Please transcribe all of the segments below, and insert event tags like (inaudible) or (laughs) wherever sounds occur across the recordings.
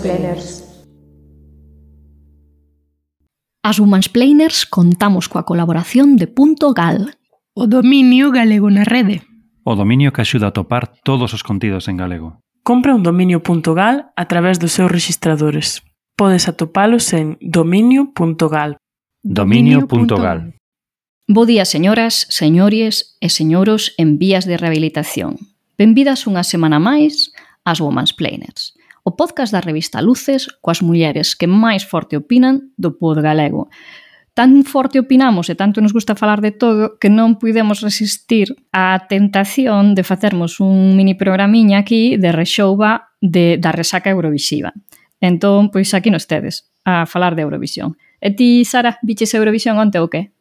Womansplainers. As Womansplainers contamos coa colaboración de Punto Gal. O dominio galego na rede. O dominio que axuda a topar todos os contidos en galego. Compra un dominio.gal a través dos seus registradores. Podes atopalos en dominio.gal. Dominio.gal. Bo día, señoras, señores e señoros en vías de rehabilitación. Benvidas unha semana máis ás Women's Planners o podcast da revista Luces coas mulleres que máis forte opinan do pod galego. Tan forte opinamos e tanto nos gusta falar de todo que non pudemos resistir á tentación de facermos un mini programiña aquí de rexouba de, da resaca eurovisiva. Entón, pois aquí nos tedes a falar de Eurovisión. E ti, Sara, biches Eurovisión onte ou que?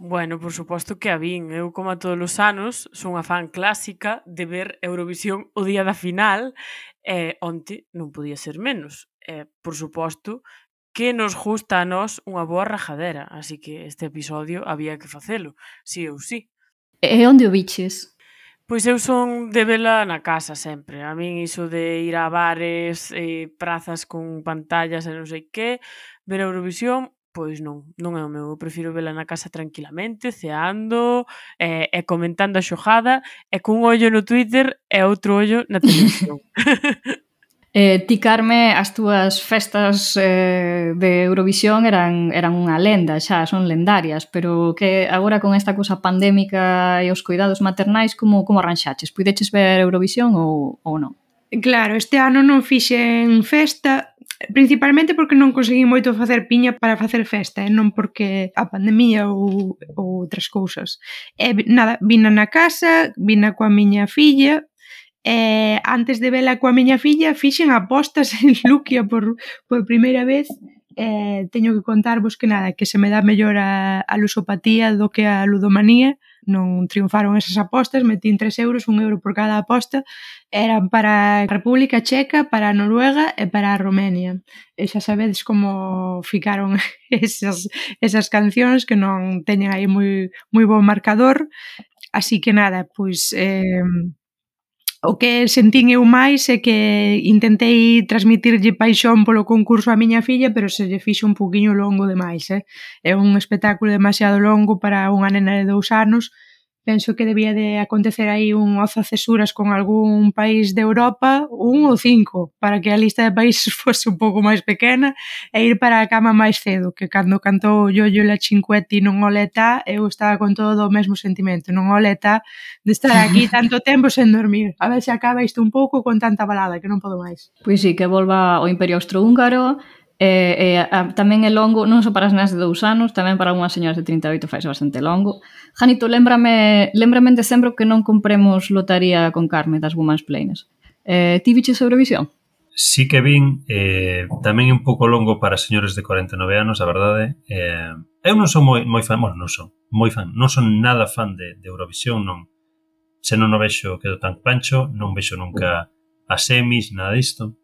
Bueno, por suposto que a vin. Eu, como a todos os anos, son a fan clásica de ver Eurovisión o día da final E onte non podía ser menos. E, por suposto, que nos gusta a nós unha boa rajadera, así que este episodio había que facelo, si sí ou si. Sí. E onde o biches? Pois eu son de vela na casa sempre. A min iso de ir a bares, eh, prazas con pantallas e non sei que, ver a Eurovisión, pois non, non é o meu. Eu prefiro vela na casa tranquilamente, ceando, e, e comentando a xojada, e cun ollo no Twitter e outro ollo na televisión. (laughs) Eh, ti, Carme, as túas festas eh, de Eurovisión eran, eran unha lenda xa, son lendarias, pero que agora con esta cousa pandémica e os cuidados maternais, como, como arranxaches? Puideches ver Eurovisión ou, ou non? Claro, este ano non fixen festa, Principalmente porque non conseguí moito facer piña para facer festa, e non porque a pandemia ou, ou outras cousas. E nada, vina na casa, vina coa miña filla, Eh, antes de vela coa miña filla fixen apostas (laughs) en Luquia por, por primeira vez eh, teño que contarvos que nada, que se me dá mellor a, a lusopatía do que a ludomanía, non triunfaron esas apostas, metín 3 euros, 1 euro por cada aposta, eran para a República Checa, para a Noruega e para a Romenia. E xa sabedes como ficaron (laughs) esas, esas cancións que non teñen aí moi, moi bon marcador, así que nada, pois... Eh, O que sentín eu máis é que intentei transmitirlle paixón polo concurso á miña filla, pero se lle fixo un poquinho longo demais, eh? É un espectáculo demasiado longo para unha nena de dous anos, penso que debía de acontecer aí un oza cesuras con algún país de Europa, un ou cinco, para que a lista de países (laughs) fose un pouco máis pequena e ir para a cama máis cedo, que cando cantou Yo Yo la Cinquetti non oleta, eu estaba con todo o mesmo sentimento, non oleta de estar aquí (laughs) tanto tempo sen dormir. A ver se acaba isto un pouco con tanta balada, que non podo máis. Pois sí, que volva o Imperio Austrohúngaro, E, e a, tamén é longo, non só para as nenas de dous anos, tamén para unhas señoras de 38 faise bastante longo. Janito, lembrame, lembrame en decembro que non compremos lotaría con Carme das Women's Planes. Eh, ti viche sobrevisión? Sí que vin, eh, tamén é un pouco longo para señores de 49 anos, a verdade. Eh, eu non son moi, moi fan, bueno, non son, moi fan, non son nada fan de, de Eurovisión, non. Se non o vexo quedo tan pancho, non vexo nunca as semis, nada disto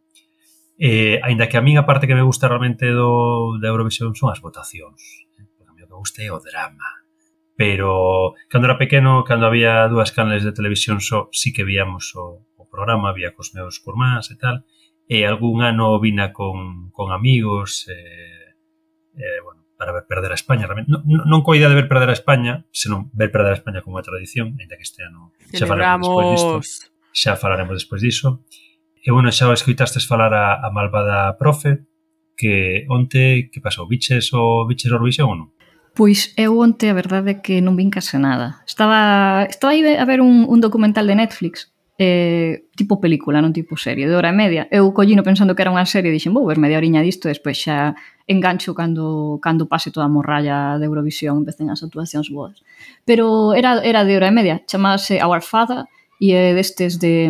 Eh, ainda que a min a parte que me gusta realmente do, da Eurovisión son as votacións. Porque a mí o que gusta é o drama. Pero cando era pequeno, cando había dúas canales de televisión só, sí que víamos o, o programa, vía cos meus curmáns e tal. E algún ano vina con, con amigos, eh, eh, bueno, para ver perder a España. Realmente. Non, non coa idea de ver perder a España, senón ver perder a España como a tradición, ainda que este ano xa falaremos despois disto. Xa falaremos despois diso. E bueno, xa o escoitastes falar a, a malvada profe, que onte, que pasou? biches o Viches Eurovisión ou non? Pois eu onte a verdade é que non vin case nada. Estaba, estaba aí a ver un, un documental de Netflix, eh, tipo película, non tipo serie, de hora e media. Eu collino pensando que era unha serie, dixen, vou ver media oriña disto, e despois xa engancho cando, cando pase toda a morralla de Eurovisión, empecen as actuacións boas. Pero era, era de hora e media, chamase Our Father, e é destes de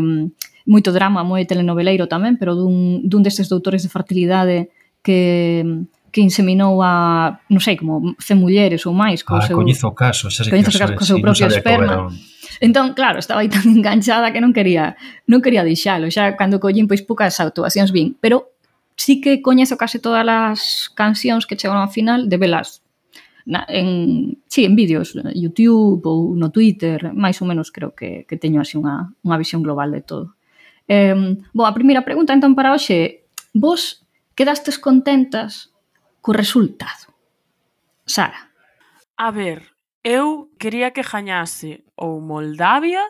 moito drama, moi telenoveleiro tamén, pero dun, dun destes doutores de fertilidade que que inseminou a, non sei, como 100 mulleres ou máis co ah, seu... coñezo o caso, xa sei coñezo o caso co seu sí, propio esperma. Entón, claro, estaba aí (laughs) tan enganchada que non quería non quería deixalo. Xa cando collín pois poucas actuacións vin, pero sí que coñezo case todas as cancións que chegaron ao final de velas na, en, sí, en vídeos, YouTube ou no Twitter, máis ou menos creo que, que teño así unha, unha visión global de todo. Eh, bo, a primeira pregunta entón para hoxe é vos quedastes contentas co resultado? Sara. A ver, eu quería que gañase ou Moldavia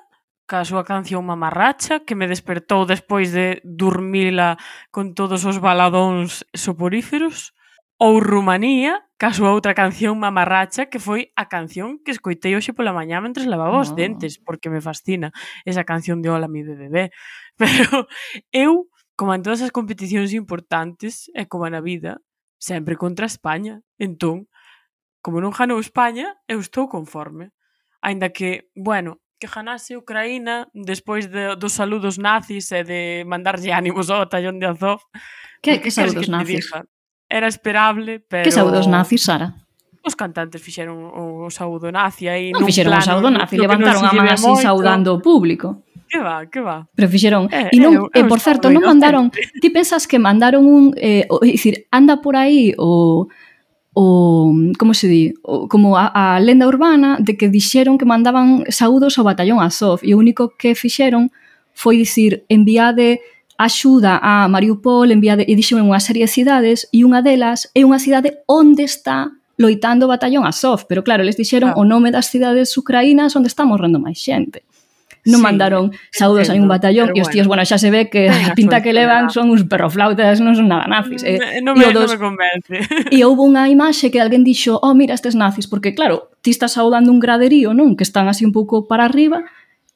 ca súa canción Mamarracha que me despertou despois de dormila con todos os baladóns soporíferos ou Rumanía ca súa outra canción mamarracha que foi a canción que escoitei hoxe pola mañá mentre lavaba os oh. dentes porque me fascina esa canción de Ola mi bebé (laughs) pero eu como en todas as competicións importantes e como na vida sempre contra España entón como non ganou España eu estou conforme aínda que bueno que ganase Ucraína despois de, dos saludos nazis e de mandarlle ánimos ao tallón de Azov. Que, (laughs) que saludos nazis? Diga? era esperable, pero... Que saúdos nazis, Sara? Os cantantes fixeron o saúdo nazi aí non fixeron plano, o saúdo nazi, levantaron a man así moito. saudando o público. Que va, que va. Pero fixeron, eh, e non, eh, eh, por certo, non mandaron, ti pensas que mandaron un, eh, o, dicir, anda por aí o o como se di, o, como a, a lenda urbana de que dixeron que mandaban saúdos ao batallón Azov e o único que fixeron foi dicir enviade axuda a Mariupol, envía e dixeme unha serie de cidades e unha delas é unha cidade onde está loitando o batallón Azov, pero claro, les dixeron claro. o nome das cidades ucraínas onde está morrendo máis xente. Non sí, mandaron saúdos a ningún batallón e os tíos, bueno, xa se ve que a pinta que levan son uns perroflautas, non son nada nazis. Eh. Mm, non me, dos, non me convence. (laughs) E houve unha imaxe que alguén dixo, oh, mira, estes nazis, porque claro, ti estás saudando un graderío, non? Que están así un pouco para arriba,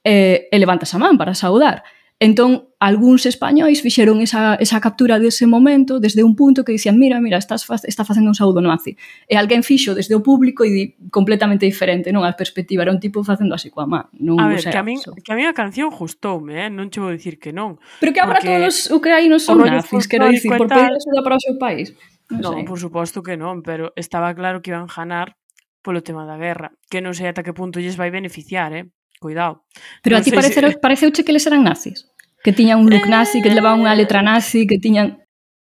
eh, e levantas a man para saudar. Entón, algúns españois fixeron esa, esa captura dese momento desde un punto que dicían, mira, mira, estás fa está facendo un saúdo nazi. E alguén fixo desde o público e di completamente diferente, non? A perspectiva era un tipo facendo así coa má. Non, a ver, que, a min, que a min a canción gustoume, eh? non che vou dicir que non. Pero que agora todos os ucraínos son nazis, quero dicir, por pedir axuda para o seu país. Non, non sei. por suposto que non, pero estaba claro que iban ganar polo tema da guerra, que non sei ata que punto lles vai beneficiar, eh? Cuidado. Pero non a ti parece, se... pareceuche que les eran nazis? que tiñan un look nazi, que levaban unha letra nazi, que tiñan...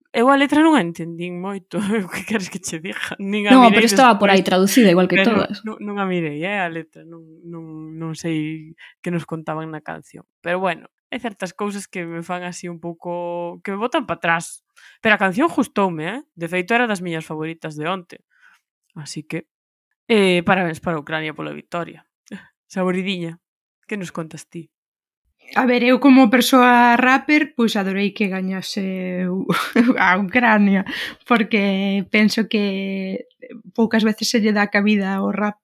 Eu a letra non a entendín moito, o (laughs) que queres que che diga? Nin a non, pero estaba por aí traducida, igual que pero, todas. Non, non a mirei, eh, a letra, non, non, non sei que nos contaban na canción. Pero bueno, hai certas cousas que me fan así un pouco... que me botan para atrás. Pero a canción gustoume, eh? De feito, era das miñas favoritas de onte. Así que, eh, parabéns para Ucrania pola victoria. (laughs) Saboridiña, que nos contas ti? A ver, eu como persoa rapper, pois adorei que gañase (laughs) a Ucrania, porque penso que poucas veces se lle dá cabida ao rap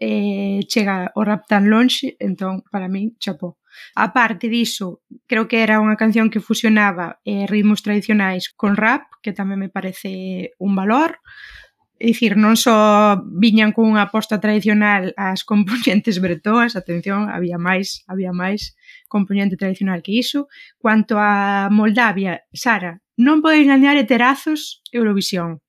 eh, chega o rap tan lonxe, entón, para min, chapó. A parte diso, creo que era unha canción que fusionaba eh, ritmos tradicionais con rap, que tamén me parece un valor, É dicir, non só viñan con unha aposta tradicional as componentes bretoas, atención, había máis, había máis componente tradicional que iso, cuanto a Moldavia, Sara, non poden gañar heterazos Eurovisión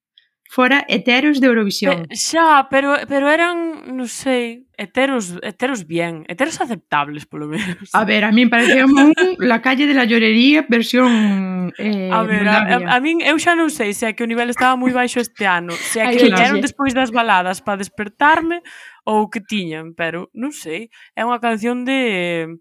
fora heteros de Eurovisión. Pe, xa, pero pero eran, non sei, heteros heteros bien, heteros aceptables polo menos. A ver, a min pareceu (laughs) un la calle de la llorería versión eh, A ver, Moldavia. a, a, a min eu xa non sei se é que o nivel estaba moi baixo este ano, se é que eran despois das baladas para despertarme ou que tiñan, pero non sei, é unha canción de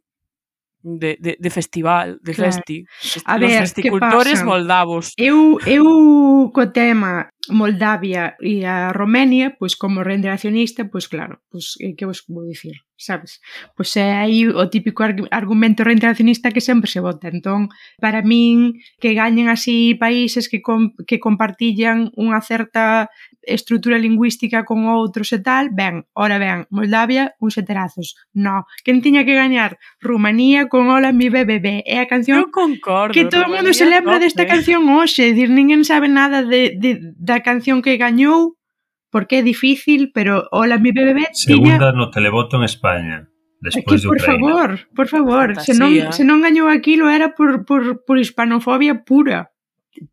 de, de, de festival, de claro. festi. A ver, Los festicultores moldavos. Eu, eu co tema Moldavia e a Romenia, pois como renderacionista, pois claro, pois eh, que vos vou dicir, sabes? Pois é eh, aí o típico argumento renderacionista que sempre se vota. Entón, para min, que gañen así países que, com, que compartillan unha certa estrutura lingüística con outros e tal, ben, ora ben, Moldavia, uns heterazos. No, quen tiña que gañar? Rumanía con Ola mi bebé é a canción Eu concordo, que todo o mundo se lembra desta canción hoxe, dicir, ninguén sabe nada de, de da canción que gañou, porque é difícil, pero Hola mi bebé Segunda tiña... no televoto en España. Despois que, de por favor, por favor, se non, se non gañou aquilo era por, por, por hispanofobia pura,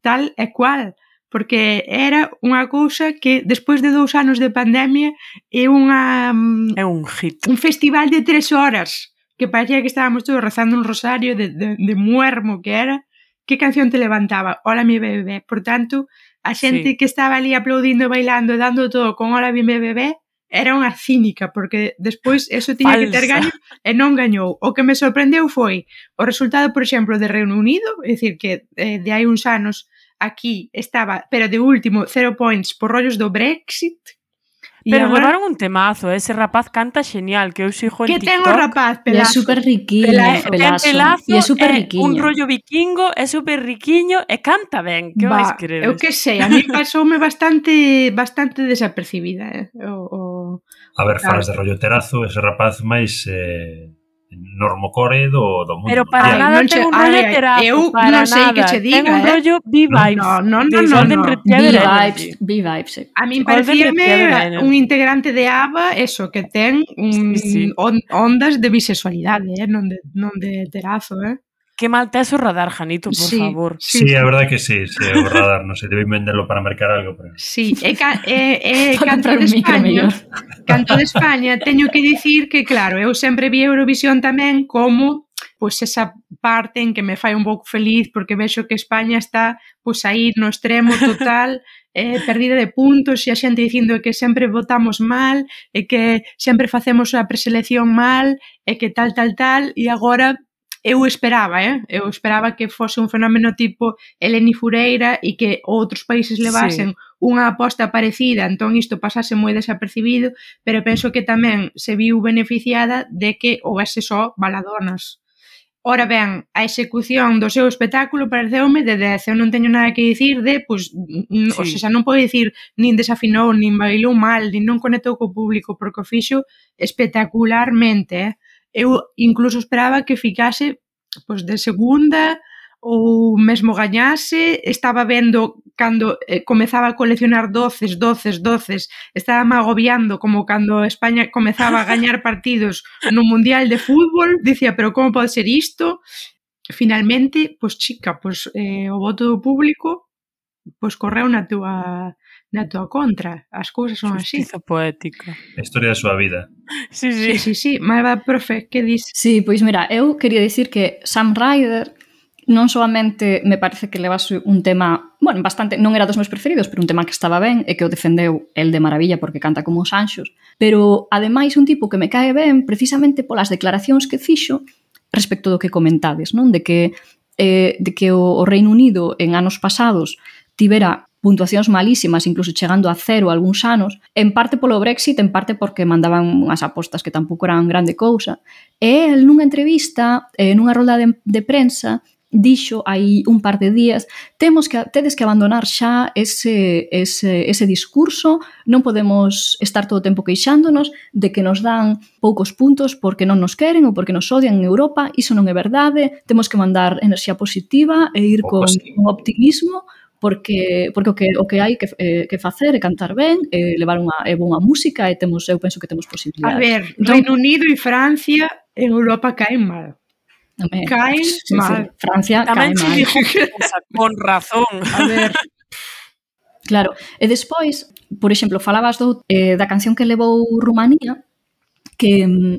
tal e cual, porque era unha cousa que despois de dous anos de pandemia é unha... Mm, é un hit. Un festival de tres horas, que parecía que estábamos todos rezando un rosario de, de, de muermo que era, que canción te levantaba? Hola mi bebé, por tanto, A xente sí. que estaba ali aplaudindo, bailando e dando todo con Hola Bimbe Bebé era unha cínica, porque despois eso tiña Falsa. que ter gaño e non gañou. O que me sorprendeu foi o resultado, por exemplo, de Reino Unido, é dicir, que eh, de hai uns anos aquí estaba, pero de último, zero points por rollos do Brexit, E pero agarraron bueno, un temazo, ese rapaz canta genial, que eu sigo en Que ten o rapaz, pelazo. E é super riquiño, pelazo. pelazo. pelazo. E é super riquiño. Un rollo vikingo, é super riquiño e canta ben, que vais creer? Eu que sei, a mí pasoume (laughs) bastante bastante desapercibida, eh? o, o... A ver, falas de rollo terazo, ese rapaz máis eh, normocore do, do mundo. Pero para mundial. nada non ten un rollo ai. Eu non sei que che diga. Ten un eh. rollo? B-Vibes. No, non, non, non. non, non. B-Vibes. B-Vibes. A min parecíame un integrante de ABBA, eso, que ten un, sí, sí. On, ondas de bisexualidade, eh? non, de, non de terazo, eh? Que mal te hace o radar, Janito, por sí, favor. Sí, sí, a verdade que sí, sí o radar, non sei, deben venderlo para mercar algo. Pero... Sí, e, ca, e, e canto de España, canto de España, teño que dicir que, claro, eu sempre vi Eurovisión tamén como pois esa parte en que me fai un pouco feliz porque vexo que España está pois aí no extremo total (laughs) eh, perdida de puntos e a xente dicindo que sempre votamos mal e que sempre facemos a preselección mal e que tal, tal, tal e agora eu esperaba, eh? eu esperaba que fose un fenómeno tipo Eleni Fureira e que outros países levasen sí. unha aposta parecida, entón isto pasase moi desapercibido, pero penso que tamén se viu beneficiada de que houvese só baladonas. Ora ben, a execución do seu espectáculo pareceume de 10, eu non teño nada que dicir de, pois, sí. sea, non podo dicir nin desafinou, nin bailou mal, nin non conectou co público, porque o fixo espectacularmente, eh? eu incluso esperaba que ficase pois, de segunda ou mesmo gañase, estaba vendo cando eh, comezaba a coleccionar doces, doces, doces, estaba me agobiando como cando España comezaba a gañar (laughs) partidos no Mundial de Fútbol, dicía, pero como pode ser isto? Finalmente, pois chica, pois eh, o voto do público pois correu na túa na tua contra. As cousas son así. Justiza poética. A historia da súa vida. Sí, sí. Sí, sí, sí. Malva, profe, que dis? Sí, pois mira, eu quería dicir que Sam Ryder non solamente me parece que levase un tema, bueno, bastante, non era dos meus preferidos, pero un tema que estaba ben e que o defendeu el de maravilla porque canta como os anxos, pero ademais un tipo que me cae ben precisamente polas declaracións que fixo respecto do que comentades, non? De que eh, de que o, o Reino Unido en anos pasados tivera puntuacións malísimas, incluso chegando a cero algúns anos, en parte polo Brexit, en parte porque mandaban unhas apostas que tampouco eran grande cousa. E el nunha entrevista, nunha rolda de, de prensa, dixo aí un par de días temos que tedes que abandonar xa ese, ese, ese discurso non podemos estar todo o tempo queixándonos de que nos dan poucos puntos porque non nos queren ou porque nos odian en Europa, iso non é verdade temos que mandar enerxía positiva e ir con, con optimismo porque porque o que o que hai que, eh, que facer é cantar ben, eh, levar unha é boa música e temos eu penso que temos posibilidades. A ver, entón Reino no, Unido e Francia en Europa caen mal. Tamén. Caen sí, mal. Sí, Francia Tamén cae mal. Que... Con razón. A ver, Claro, e despois, por exemplo, falabas do, eh, da canción que levou Rumanía, que, mm,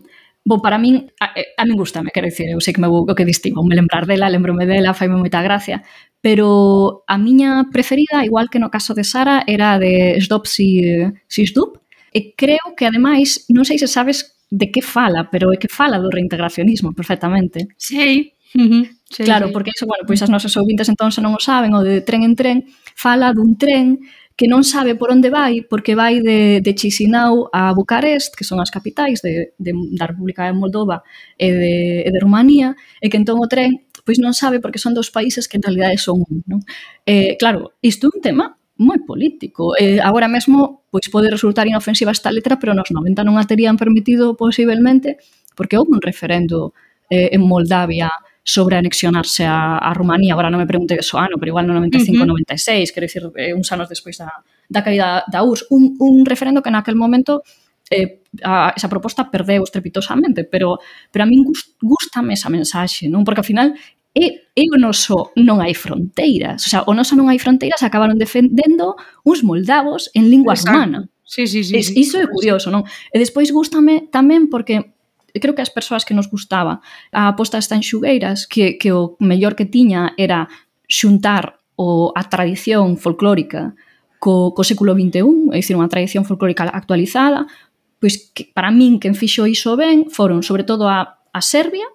bo, para min, a, eh, a min gustame, quero dicir, eu sei que me vou, o que distivo, me lembrar dela, lembrome dela, faime moita gracia, Pero a miña preferida, igual que no caso de Sara, era a de Stop si, si Sdup. E creo que, ademais, non sei se sabes de que fala, pero é que fala do reintegracionismo perfectamente. Sei. Uh -huh. Sí, claro, sí. porque iso, bueno, pois as nosas ouvintes entón se non o saben, o de tren en tren, fala dun tren que non sabe por onde vai, porque vai de, de Chisinau a Bucarest, que son as capitais de, de, da República de Moldova e de, e de Rumanía, e que entón o tren pois non sabe porque son dos países que en realidade son un. Non? Eh, claro, isto é un tema moi político. Eh, agora mesmo pois pode resultar inofensiva esta letra, pero nos 90 non a terían permitido posiblemente porque houve un referendo eh, en Moldavia sobre anexionarse a, a Rumanía. Agora non me pregunte que so ano, pero igual no 95, uh -huh. 96, quero dicir, eh, uns anos despois da, da caída da URSS. Un, un referendo que naquel momento eh, a, esa proposta perdeu estrepitosamente, pero, pero a min gust, gustame esa mensaxe, non? Porque ao final E, e o noso non hai fronteiras. O sea, o noso non hai fronteiras acabaron defendendo uns moldavos en lingua Exacto. romana. Sí, sí, sí. Es, iso é curioso, non? E despois gustame tamén porque creo que as persoas que nos gustaba a aposta está xugueiras que, que o mellor que tiña era xuntar o, a tradición folclórica co, co século XXI, é dicir, unha tradición folclórica actualizada, pois que, para min quen fixo iso ben foron sobre todo a, a Serbia,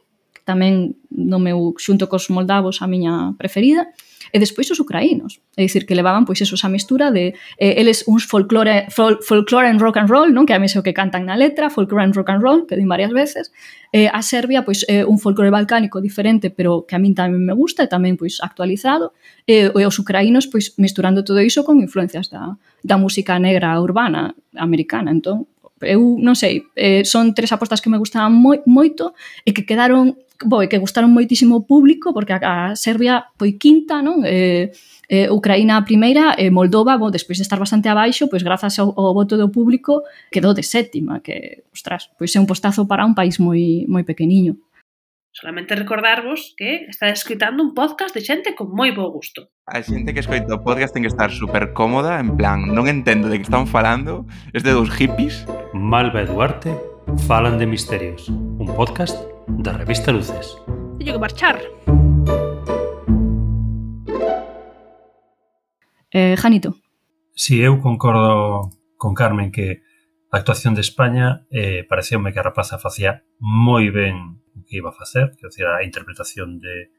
tamén no meu xunto cos moldavos a miña preferida, e despois os ucraínos. É dicir, que levaban pois eso, esa mistura de eh, eles uns folclore, fol, folclore and rock and roll, non? que a mí o que cantan na letra, folklore and rock and roll, que din varias veces. Eh, a Serbia, pois, eh, un folclore balcánico diferente, pero que a min tamén me gusta e tamén pois actualizado. Eh, e os ucraínos, pois, misturando todo iso con influencias da, da música negra urbana americana. Entón, eu non sei, eh, son tres apostas que me gustaban moi, moito e que quedaron bo, e que gustaron moitísimo o público porque a, a Serbia foi quinta, non? Eh, eh, Ucraína a primeira e eh, Moldova, bo, despois de estar bastante abaixo, pois grazas ao, ao voto do público quedou de sétima, que, ostras, pois é un postazo para un país moi moi pequeniño. Solamente recordarvos que está escritando un podcast de xente con moi bo gusto. A xente que escoita o podcast ten que estar super cómoda, en plan, non entendo de que están falando, es de dos hippies, Malva e Duarte falan de misterios, un podcast da revista Luces. Teño que marchar. Eh, Janito. Si, sí, eu concordo con Carmen que a actuación de España eh, pareceume que a rapaza facía moi ben o que iba a facer, que decir, a interpretación de,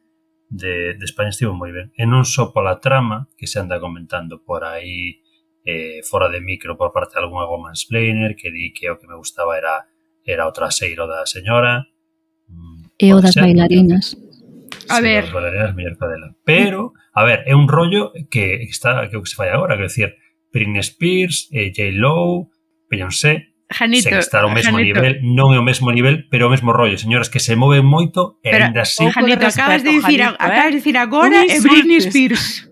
de, de España estivo moi ben. E non só pola trama que se anda comentando por aí eh, fora de micro por parte de algún algo mansplainer que di que o que me gustaba era era o traseiro da señora. Mm, e o das ser, bailarinas. A sí, ver. Bailarinas, mellor cadela. Pero, a ver, é un rollo que está que o que se fai agora, quero decir, Britney Spears, eh, J-Lo, Beyoncé, Janito, sen estar ao mesmo Janito. nivel, non é o mesmo nivel, pero o mesmo rollo, señoras que se moven moito e pero, ainda así... Janito, acabas de dicir, Janito, acabas de dicir agora é Britney Spears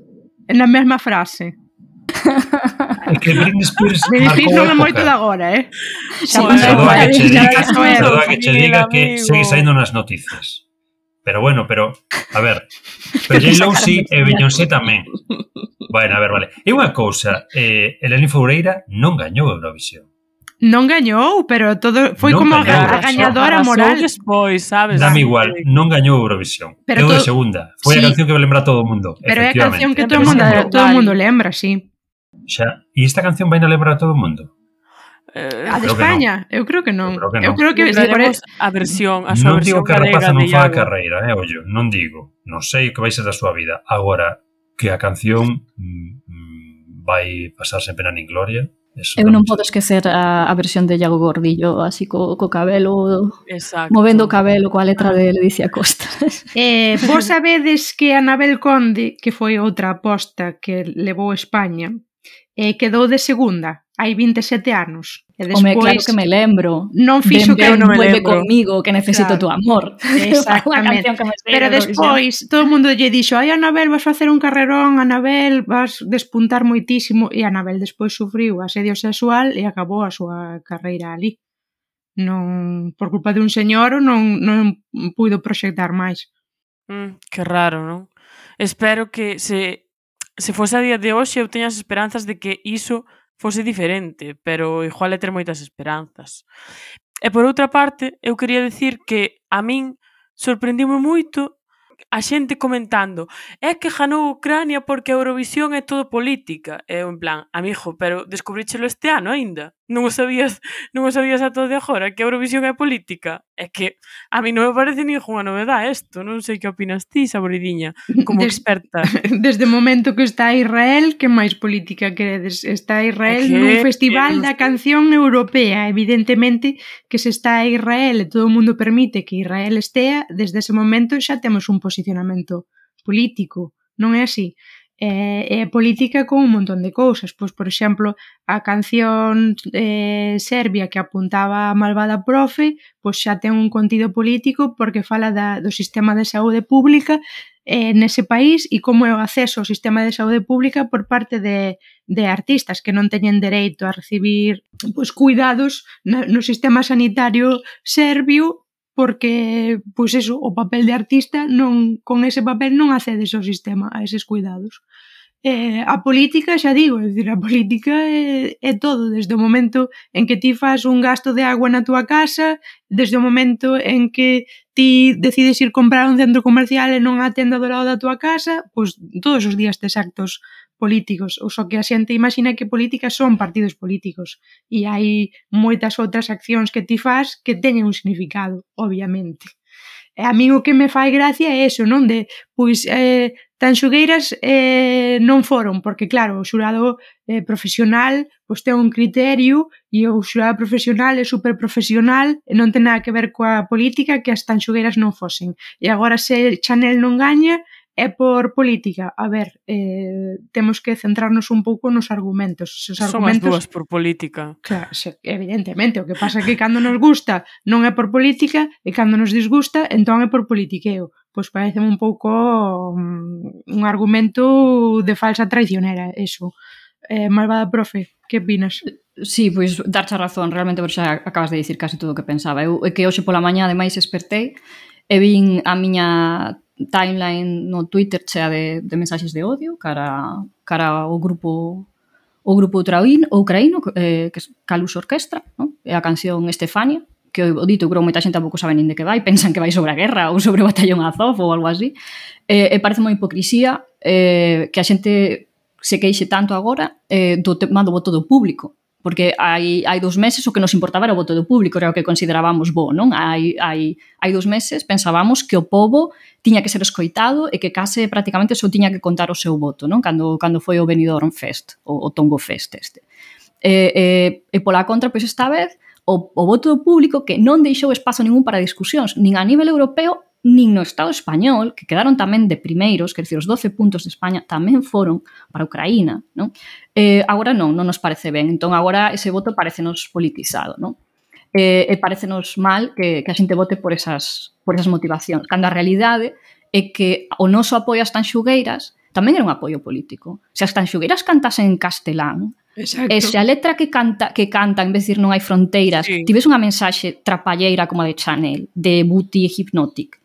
na mesma frase. (laughs) é que Britney Spears Britney Spears non é moito de agora, eh? Xa sí, xa doa que che diga, xa que che diga que segue saindo nas noticias. Pero bueno, pero, a ver, pero J. Lousi e eh, Beyoncé tamén. Bueno, a ver, vale. E unha cousa, eh, Eleni Foureira non gañou a Eurovisión. Non gañou, pero todo foi non como gañou, a, a gañadora moral. Despois, sabes? Dame igual, non gañou Eurovisión. Pero Quedou de segunda. Foi sí. a canción que lembra todo o mundo. Pero é a canción que todo o mundo, todo o mundo lembra, sí. Xa, e esta canción vai na lembrar a todo o mundo? Eh, a de España? No. Eu creo que non. Eu creo que, no. eu creo que Lembraremos a versión, a súa non versión digo que a rapaza non faga carreira, eh, ollo, non digo. Non sei o que vai ser da súa vida. Agora, que a canción mm, vai pasar sempre na Ningloria, Eso eu non podo esquecer a, a versión de Iago Gordillo así co, co cabelo Exacto. movendo o cabelo coa letra de Leticia Costa (laughs) (laughs) eh, vos sabedes que Anabel Conde que foi outra aposta que levou España eh, quedou de segunda hai 27 anos. E despois, Home, claro que me lembro. Non fixo ben, ben, que non me lembro. que necesito claro. tu amor. (laughs) Exactamente. que me Pero despois, todo o mundo lle dixo, ai Anabel, vas facer un carrerón, Anabel, vas despuntar moitísimo. E Anabel despois sufriu asedio sexual e acabou a súa carreira ali. Non, por culpa de un señor non, non puido proxectar máis. Mm, que raro, non? Espero que se se fose a día de hoxe eu teño as esperanzas de que iso fose diferente, pero igual é ter moitas esperanzas. E por outra parte, eu quería decir que a min sorprendime moito a xente comentando é que ganou Ucrania porque a Eurovisión é todo política. E eu en plan, amigo, pero descubríchelo este ano aínda non o sabías, non o sabías todo de agora que a Eurovisión é política? É que a mí non me parece ninguna novedade isto, non sei que opinas ti, Saboridiña, como Des, experta. (laughs) Desde o momento que está Israel, que máis política queredes? Está Israel que, nun festival que... da canción europea, evidentemente que se está Israel e todo o mundo permite que Israel estea, desde ese momento xa temos un posicionamento político, non é así? eh, é política con un montón de cousas. Pois, por exemplo, a canción eh, serbia que apuntaba a malvada profe, pois xa ten un contido político porque fala da, do sistema de saúde pública eh, nese país e como é o acceso ao sistema de saúde pública por parte de, de artistas que non teñen dereito a recibir pois, cuidados na, no sistema sanitario serbio porque, pois eso, o papel de artista non, con ese papel non accedes ao sistema, a eses cuidados. Eh, a política, xa digo, é dicir, a política é, é todo, desde o momento en que ti fas un gasto de agua na túa casa, desde o momento en que ti decides ir comprar a un centro comercial e non a tenda do lado da túa casa, pois todos os días tes actos políticos, ou só que a xente imagina que políticas son partidos políticos e hai moitas outras accións que ti faz que teñen un significado, obviamente. E a mí o que me fai gracia é eso, non? De, pois, eh, tan xogueiras eh, non foron, porque claro, o xurado eh, profesional pois ten un criterio e o xurado profesional é super profesional e non ten nada que ver coa política que as tan xogueiras non fosen. E agora se Chanel non gaña, É por política, a ver, eh, temos que centrarnos un pouco nos argumentos. Os argumentos... Son as dúas por política. Claro, se, evidentemente, o que pasa é que cando nos gusta non é por política e cando nos disgusta entón é por politiqueo. Pois parece un pouco um, un argumento de falsa traicionera, eso. Eh, malvada profe, que opinas? Sí, pois darche razón, realmente xa acabas de dicir case todo o que pensaba. Eu é que hoxe pola mañá ademais espertei e vin a miña timeline no Twitter chea de, de mensaxes de odio cara, cara ao grupo o grupo ucraín, ucraíno eh, que Calus Orquestra, no? é a canción Estefania, que o dito, creo moita xente tampouco sabe nin de que vai, (laughs) pensan que vai sobre a guerra ou sobre o batallón Azov ou algo así. Eh, e parece moi hipocrisía eh, que a xente se queixe tanto agora eh, do tema do voto do público, porque hai, hai dous meses o que nos importaba era o voto do público, era o que considerábamos bo, non? Hai, hai, hai dous meses pensábamos que o povo tiña que ser escoitado e que case prácticamente só tiña que contar o seu voto, non? Cando, cando foi o Benidorm Fest, o, o Tongo Fest este. E, e, e pola contra, pois esta vez, o, o voto do público que non deixou espazo ningún para discusións, nin a nivel europeo nin no Estado español, que quedaron tamén de primeiros, quer dizer, os 12 puntos de España tamén foron para Ucraína, non? Eh, agora non, non nos parece ben. Entón, agora ese voto parecenos politizado, non? Eh, e parecenos mal que, que a xente vote por esas, por esas motivacións. Cando a realidade é que o noso apoio ás tanxugueiras tamén era un apoio político. Se as tanxugueiras cantasen en castelán, Exacto. E se a letra que canta que canta en vez de decir non hai fronteiras, sí. tives unha mensaxe trapalleira como a de Chanel, de Booty e Hypnotic,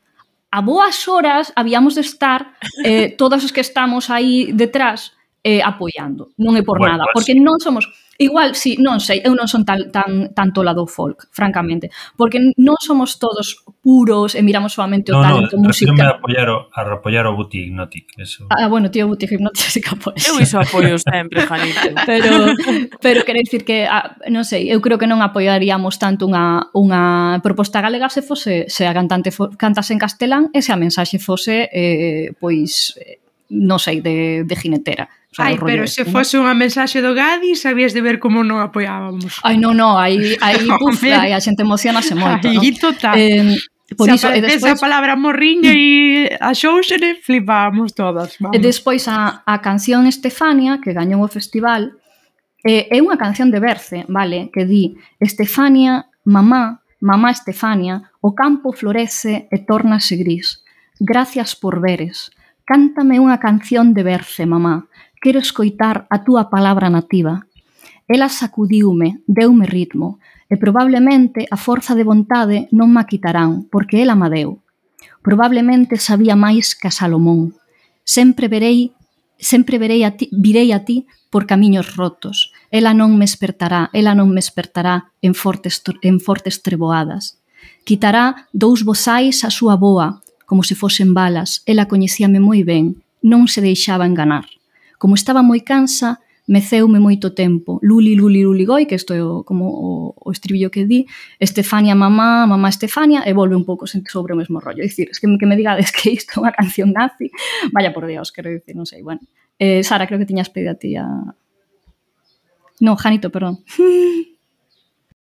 a boas horas habíamos de estar eh, (laughs) todos os que estamos aí detrás eh, apoiando. Non é por bueno, nada, pues... porque non somos Igual, sí, non sei, eu non son tan, tan, tanto lado folk, francamente, porque non somos todos puros e miramos solamente o no, talento no, musical. Non, apoiar o, a apoiar o Buti Hypnotic, eso. Ah, bueno, tío, Buti Hypnotic (laughs) sí que apoio. Eu iso apoio sempre, Janito. (laughs) pero, pero quero dicir que, ah, non sei, eu creo que non apoiaríamos tanto unha, unha proposta galega se fose se a cantante fo, cantase en castelán e se a mensaxe fose eh, pois eh, non sei, de, de ginetera. O sea, Ai, pero este, se ¿no? fose unha mensaxe do Gadi, sabías de ver como non apoiábamos. Ai, non, non, aí, (laughs) aí, puf, aí a xente emocionase moito. Aí, no? total. Eh, Por iso, e despois... a palabra morriña e a xouxere, flipábamos todas. Vamos. E despois a, a canción Estefania, que gañou o festival, eh, é unha canción de Berce, vale? Que di, Estefania, mamá, mamá Estefania, o campo florece e tornase gris. Gracias por veres. Cántame unha canción de berce, mamá. Quero escoitar a túa palabra nativa. Ela sacudiume, deume ritmo, e probablemente a forza de vontade non ma quitarán, porque ela ma deu. Probablemente sabía máis que a Salomón. Sempre verei sempre verei a ti, virei a ti por camiños rotos. Ela non me espertará, ela non me espertará en fortes, en fortes treboadas. Quitará dous bosais a súa boa, como se fosen balas, ela coñecíame moi ben, non se deixaba enganar. Como estaba moi cansa, meceume moito tempo. Luli, luli, luli, goi, que isto é o, como o, o estribillo que di, Estefania, mamá, mamá, Estefania, e volve un pouco sobre o mesmo rollo. É dicir, es que, que me digades (laughs) que isto é unha canción nazi, vaya por Dios, quero dicir, non sei, bueno. Eh, Sara, creo que tiñas pedido a ti a... No, Janito, perdón. (laughs)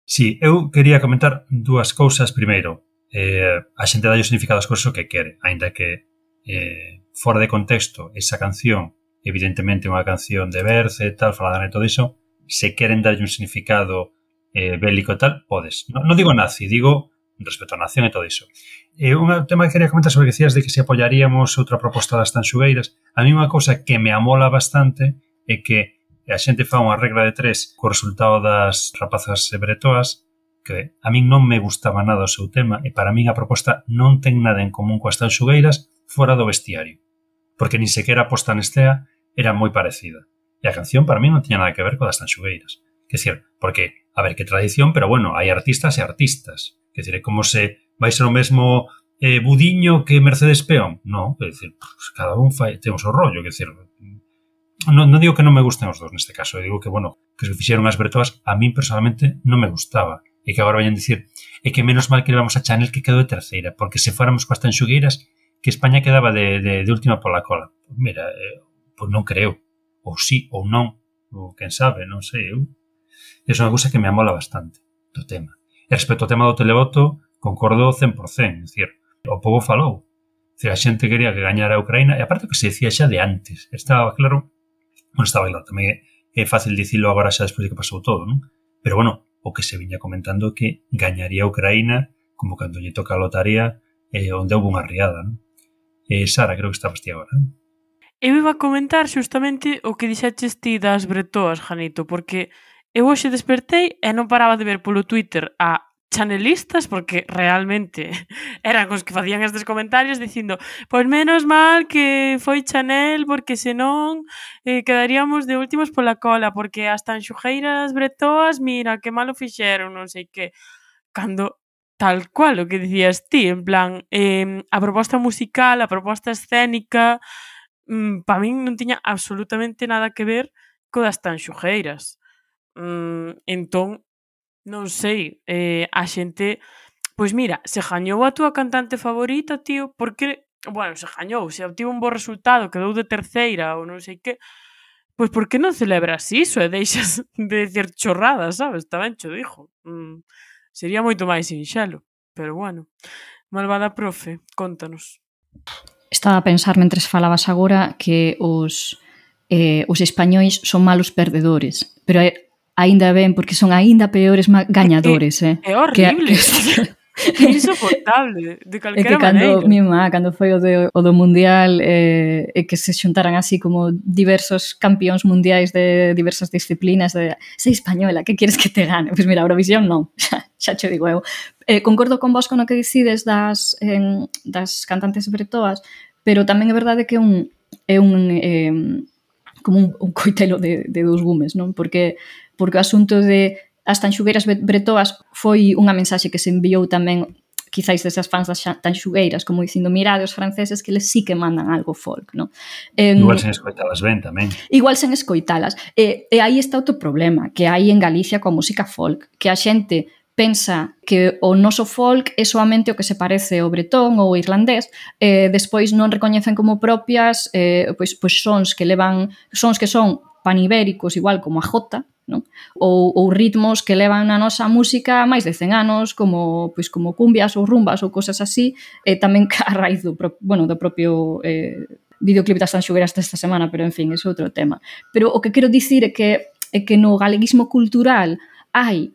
Sí, eu quería comentar dúas cousas primeiro eh, a xente dá o significado das cousas o que quere, aínda que eh, fora de contexto esa canción, evidentemente unha canción de Berce e tal, falada e todo iso, se queren darlle un significado eh, bélico e tal, podes. Non no digo nazi, digo respecto á nación e todo iso. E un tema que quería comentar sobre que decías de que se apoiaríamos outra proposta das tanxugueiras, a mí unha cousa que me amola bastante é que a xente fa unha regra de tres co resultado das rapazas bretoas que a min non me gustaba nada o seu tema e para min a proposta non ten nada en común coas tan fora do vestiario, porque nin sequera a posta nestea era moi parecida. E a canción para min non tiña nada que ver coas tan xugueiras. Que decir, porque, a ver, que tradición, pero bueno, hai artistas e artistas. Que decir, é como se vai ser o mesmo eh, Budiño que Mercedes Peón. Non, é dicir, pues, cada un fai, ten o seu rollo, que decir, non, non digo que non me gusten os dos neste caso, digo que, bueno, que se fixeron as bretoas a min personalmente non me gustaba e que agora vayan dicir é que menos mal que levamos a Chanel que quedou de terceira, porque se fóramos coas tanxugueiras que España quedaba de, de, de última pola cola. Mira, eh, pois non creo, ou sí ou non, ou quen sabe, non sei eu. ¿eh? É unha cousa que me amola bastante do tema. E respecto ao tema do televoto, concordo 100%, é dicir, o povo falou, se a xente quería que gañara a Ucraína, e aparte que se dicía xa de antes, estaba claro, bueno, estaba claro, tamén é fácil dicilo agora xa despois de que pasou todo, non? Pero bueno, o que se viña comentando que gañaría Ucraína como cando lle toca a lotaría eh, onde houve unha riada. Non? Eh, Sara, creo que estabas ti agora. Non? Eu iba a comentar xustamente o que dixaches ti das bretoas, Janito, porque eu hoxe despertei e non paraba de ver polo Twitter a chanelistas porque realmente (laughs) eran os que facían estes comentarios dicindo, pois menos mal que foi Chanel porque senón eh, quedaríamos de últimos pola cola porque as tanxugueiras bretoas, mira, que malo fixeron, non sei que. Cando tal cual o que dicías ti, en plan, eh, a proposta musical, a proposta escénica, mm, pa min non tiña absolutamente nada que ver co das tan tanxugueiras. Mm, entón, Non sei, eh, a xente... Pois mira, se gañou a túa cantante favorita, tío, porque... Bueno, se gañou, se obtivo un bo resultado, quedou de terceira ou non sei que... Pois por que non celebras iso e deixas (laughs) de decir chorradas, sabes? Tamén cho dixo. Mm, sería moito máis sinxelo, pero bueno. Malvada profe, contanos. Estaba a pensar mentres falabas agora que os eh, os españois son malos perdedores, pero é aínda ben, porque son aínda peores gañadores, é, eh. É horrible. (laughs) Que, que... (laughs) É insoportable, de calquera (laughs) maneira. É que cando, maneira. mi má, cando foi o, de, o do Mundial, eh, e que se xuntaran así como diversos campións mundiais de diversas disciplinas, de, sei española, que quieres que te gane? Pois pues mira, Eurovisión non, xa, xa che digo eu. Eh, concordo con vos con o que decides das, en, das cantantes bretoas, pero tamén é verdade que un, é un... Eh, como un, un coitelo de, de dous gumes, non? Porque porque o asunto de as tanxugueiras bretoas foi unha mensaxe que se enviou tamén quizáis desas fans das tanxugueiras, como dicindo, mirade os franceses que les sí que mandan algo folk, non? Eh, igual sen escoitalas ben tamén. Igual sen escoitalas. E, e aí está outro problema que hai en Galicia coa música folk, que a xente pensa que o noso folk é soamente o que se parece ao bretón ou ao irlandés, e despois non recoñecen como propias eh, pois, pois sons que levan sons que son panibéricos igual como a jota, non? Ou, ou ritmos que levan na nosa música máis de 100 anos, como pois como cumbias ou rumbas ou cosas así, e tamén a raíz do, pro, bueno, do propio eh, videoclip das Tanxugueras desta semana, pero en fin, é outro tema. Pero o que quero dicir é que é que no galeguismo cultural hai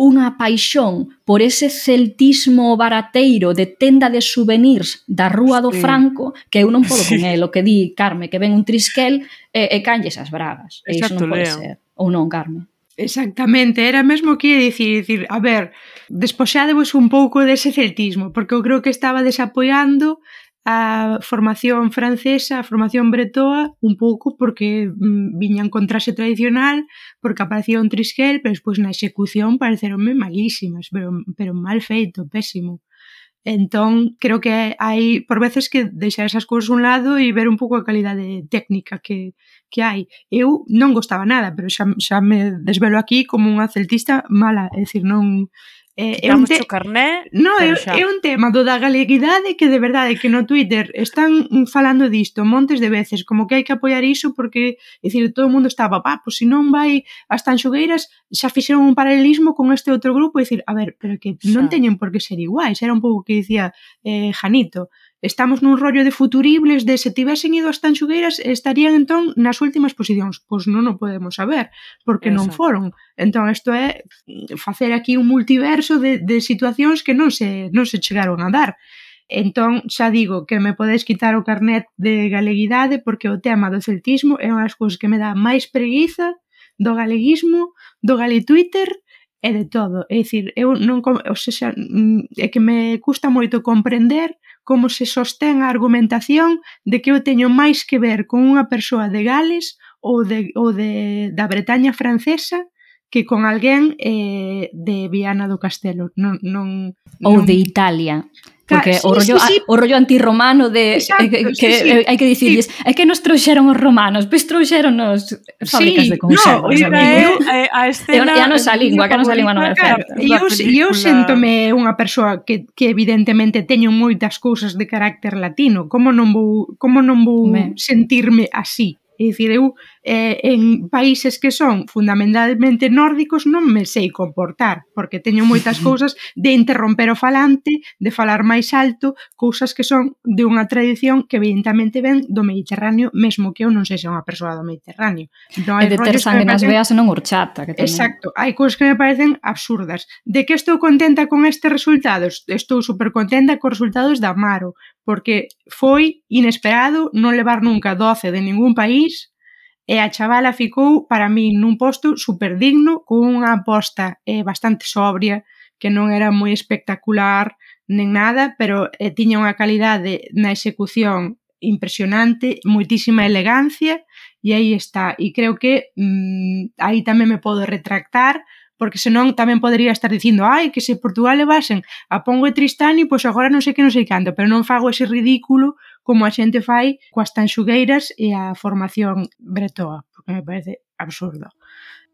unha paixón por ese celtismo barateiro de tenda de souvenirs da Rúa do Franco, que eu non podo (laughs) sí. con el, o que di Carme, que ven un trisquel e, e canlles as bragas. Exacto, e iso non pode Leo. ser ou non, Carmen? Exactamente, era mesmo que dicir, dicir, a ver, despoxádevos un pouco dese celtismo, porque eu creo que estaba desapoiando a formación francesa, a formación bretoa, un pouco porque mm, viñan con traxe tradicional, porque aparecía un trisquel, pero despois na execución pareceronme malísimas, pero, pero mal feito, pésimo. Entón, creo que hai por veces que deixar esas cousas un lado e ver un pouco a calidade técnica que, que hai. Eu non gostaba nada, pero xa, xa me desvelo aquí como unha celtista mala, é dicir, non... Eh, é un te... carné, no, é, é un tema do da galeguidade que de verdade que no Twitter están falando disto montes de veces, como que hai que apoiar iso porque, é dicir, todo o mundo estaba, pa, pois se non vai as tanxogueiras xa fixeron un paralelismo con este outro grupo e dicir, a ver, pero que non teñen por que ser iguais, era un pouco que dicía eh, Janito, Estamos nun rollo de futuribles de se tivesen ido as tanxugueiras estarían entón nas últimas posicións. Pois non o podemos saber, porque Exacto. non foron. Entón, isto é facer aquí un multiverso de, de situacións que non se, non se chegaron a dar. Entón, xa digo que me podes quitar o carnet de galeguidade porque o tema do celtismo é unha das cousas que me dá máis preguiza do galeguismo, do gale Twitter e de todo. É dicir, eu non, o sea, mm, é que me custa moito comprender como se sostén a argumentación de que eu teño máis que ver con unha persoa de Gales ou de, ou de da Bretaña francesa que con alguén eh, de Viana do Castelo. Non, non, ou non... de Italia. Porque sí, o rollo, sí, sí. o rollo antirromano de Exacto, eh, que sí, eh, hai que dicirlles, sí. é que nos trouxeron os romanos, pois trouxeron os fábricas sí, de conservas. No, eu, eh, a escena, e a nosa lingua, que a nosa lingua non é certa. E eu, eu sentome unha persoa que, que evidentemente teño moitas cousas de carácter latino, como non vou, como non vou Me. sentirme así? É dicir, eu eh, en países que son fundamentalmente nórdicos non me sei comportar, porque teño moitas (laughs) cousas de interromper o falante, de falar máis alto, cousas que son de unha tradición que evidentemente ven do Mediterráneo, mesmo que eu non sexa unha persoa do Mediterráneo. Non hai e de ter sangue nas veas e non horchata. Que tamén. Exacto, hai cousas que me parecen absurdas. De que estou contenta con estes resultados? Estou super contenta cos resultados da Amaro, porque foi inesperado non levar nunca 12 de ningún país e a chavala ficou para mí nun posto superdigno con unha aposta eh, bastante sobria que non era moi espectacular nen nada, pero eh, tiña unha calidade na execución impresionante, moitísima elegancia e aí está. E creo que mm, aí tamén me podo retractar porque senón tamén podería estar dicindo ai, que se Portugal levasen a Pongo e Tristani, pois agora non sei que non sei canto, pero non fago ese ridículo como a xente fai coas tanxugueiras e a formación bretoa, porque me parece absurdo.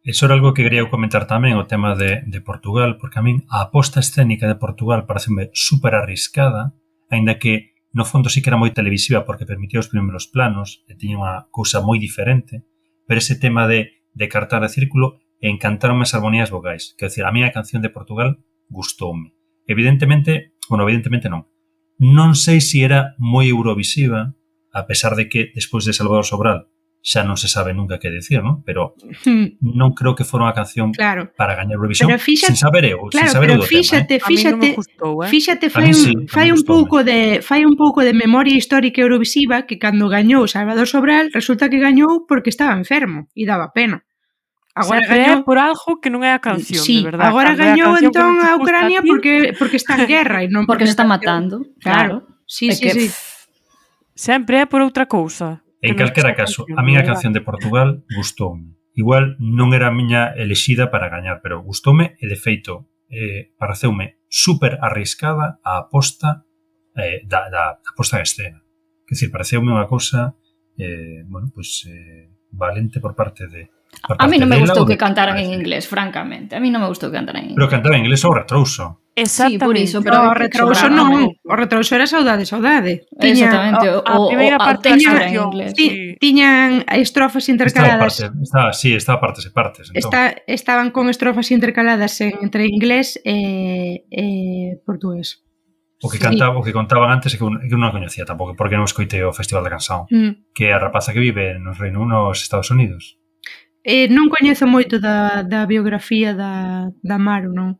Eso era algo que quería comentar tamén o tema de, de Portugal, porque a min a aposta escénica de Portugal pareceme super arriscada, aínda que no fondo sí que era moi televisiva porque permitía os primeiros planos e tiña unha cousa moi diferente, pero ese tema de, de cartar de círculo encantaron encantaronme as armonías vocais. Quer dizer, a miña canción de Portugal gustoume. Evidentemente, bueno, evidentemente non. Non sei se si era moi eurovisiva, a pesar de que despois de Salvador Sobral xa non se sabe nunca que decir, non? Pero hmm. non creo que fora unha canción claro. para gañar Eurovisión pero fíxate, sen saber eu, claro, sen saber pero fíxate, tema, eh? fíxate, gustou, eh? fíxate, fai, sí, un, fai un pouco de fai un pouco de memoria histórica eurovisiva que cando gañou Salvador Sobral resulta que gañou porque estaba enfermo e daba pena. Agora o sea, gañou por algo que non é a canción, sí. de verdade. Agora gañou entón a Ucrania porque porque está en (laughs) guerra e non porque, porque se está matando. Claro. claro. Sí, é sí, que... sí. Sempre é por outra cousa. En calquera caso, a miña canción de Portugal gustoume. Igual non era a miña elexida para gañar, pero gustoume e de feito eh, pareceume super arriscada a aposta eh, da, da, da posta en escena. Que decir, pareceume unha cousa eh, bueno, pues, eh, valente por parte de, A mí non me gustou que cantaran en inglés, francamente. A mí non me gustou que cantaran en inglés. Pero cantaba en inglés ao retrouso. Exactamente. Sí, por iso, pero o retrouso non, o retrouso era saudade, saudade. Tiña, Exactamente, o, a, primeira parte era en inglés. Ti, sí. tiñan estrofas intercaladas. Estaba, parte, estaba, sí, estaba partes e partes. Entón. Está, estaban con estrofas intercaladas en, entre inglés e, e portugués. O que cantaba, sí. o que contaban antes é que, un, que non a coñecía tampouco, porque non escoitei o Festival da Canción, mm. que é a rapaza que vive nos Reino Unido, nos Estados Unidos. Eh, non coñezo moito da, da biografía da, da Maru, non?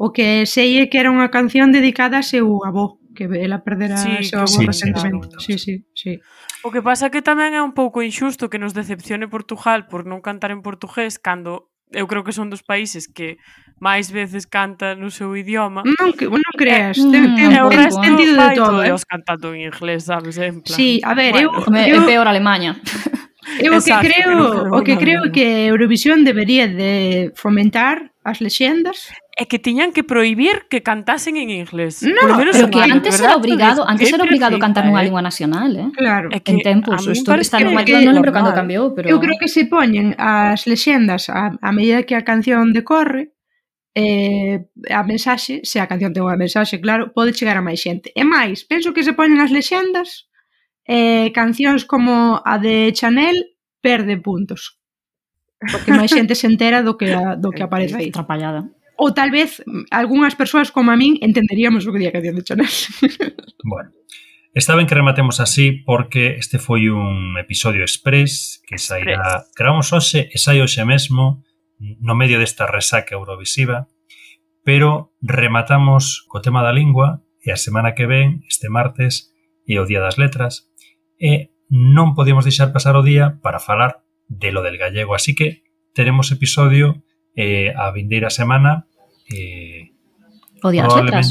O que sei é que era unha canción dedicada a seu avó, que ela perdera sí, a seu avó sí, recentemente. Sí, sí, sí. O que pasa que tamén é un pouco injusto que nos decepcione Portugal por non cantar en portugués cando eu creo que son dos países que máis veces canta no seu idioma. Non, que, non eh, creas, é, ten, ten, ten, ten sentido de todo. Eh? cantando en inglés, sabes? En plan. Sí, a ver, bueno. eu, eu... É peor Alemanha. Eu Exacto, que creo, o que creo que Eurovisión debería de fomentar as lexendas é que tiñan que prohibir que cantasen en inglés. No, Por menos pero que año, antes ¿verdad? era obrigado, antes era obrigado cantar nunha ¿eh? lingua nacional, eh? Claro. É que en tempos, isto está no que, non lembro cando cambiou, pero Eu creo que se poñen as lexendas a, a medida que a canción decorre, eh, a mensaxe, se a canción ten unha mensaxe, claro, pode chegar a máis xente. E máis, penso que se poñen as lexendas eh, cancións como a de Chanel perde puntos. Porque máis (laughs) xente se entera do que, a, do que aparece aí. Atrapallada. Ou tal vez algunhas persoas como a min entenderíamos o que di a canción de Chanel. (laughs) bueno. Está ben que rematemos así porque este foi un episodio express que sairá, gravamos hoxe e sai hoxe mesmo no medio desta resaca eurovisiva, pero rematamos co tema da lingua e a semana que ven, este martes, e o Día das Letras, e non podíamos deixar pasar o día para falar de lo del gallego. Así que teremos episodio eh, a vindeira semana. Eh, o día das letras.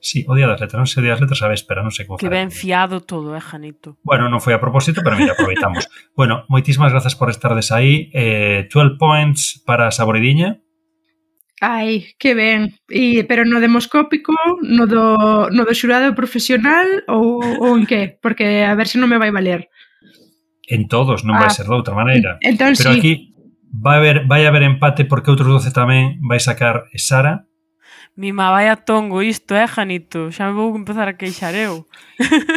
Sí, o día das letras, non sei o día das letras a véspera, non sei como Que ben fiado todo, eh, Janito. Bueno, non foi a propósito, pero mira, aproveitamos. (laughs) bueno, moitísimas grazas por estardes aí. Eh, 12 points para Saboridiña. Ai, que ben. E, pero no demoscópico, no do, no do xurado profesional ou, ou en que? Porque a ver se non me vai valer. En todos, non ah, vai ser de outra maneira. Entón, pero sí. aquí vai haber, vai haber empate porque outros 12 tamén vai sacar Sara. Mima, vai a tongo isto, eh, Janito? Xa me vou empezar a queixar eu.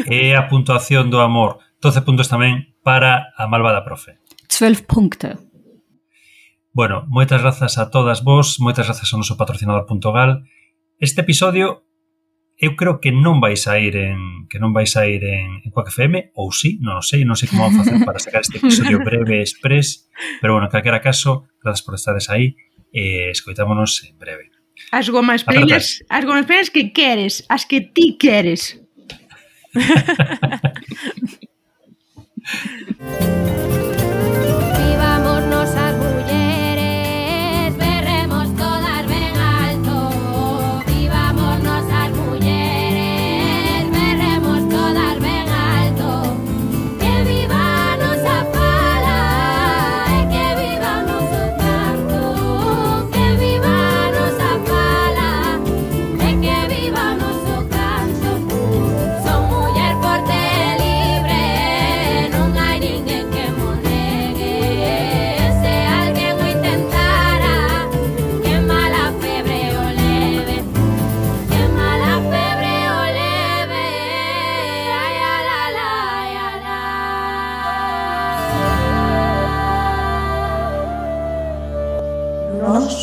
E a puntuación do amor. 12 puntos tamén para a malvada profe. 12 puntos. Bueno, moitas grazas a todas vos, moitas grazas ao noso patrocinador Puntogal. Este episodio eu creo que non vai sair en que non vai sair en, en Quack FM ou si, sí, non o sei, non sei como vou facer para sacar este episodio (laughs) breve express, pero bueno, en calquera caso, grazas por estades aí e eh, escoitámonos en breve. As gomas preñas, as gomas preñas que queres, as que ti queres. (laughs)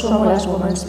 somos las women's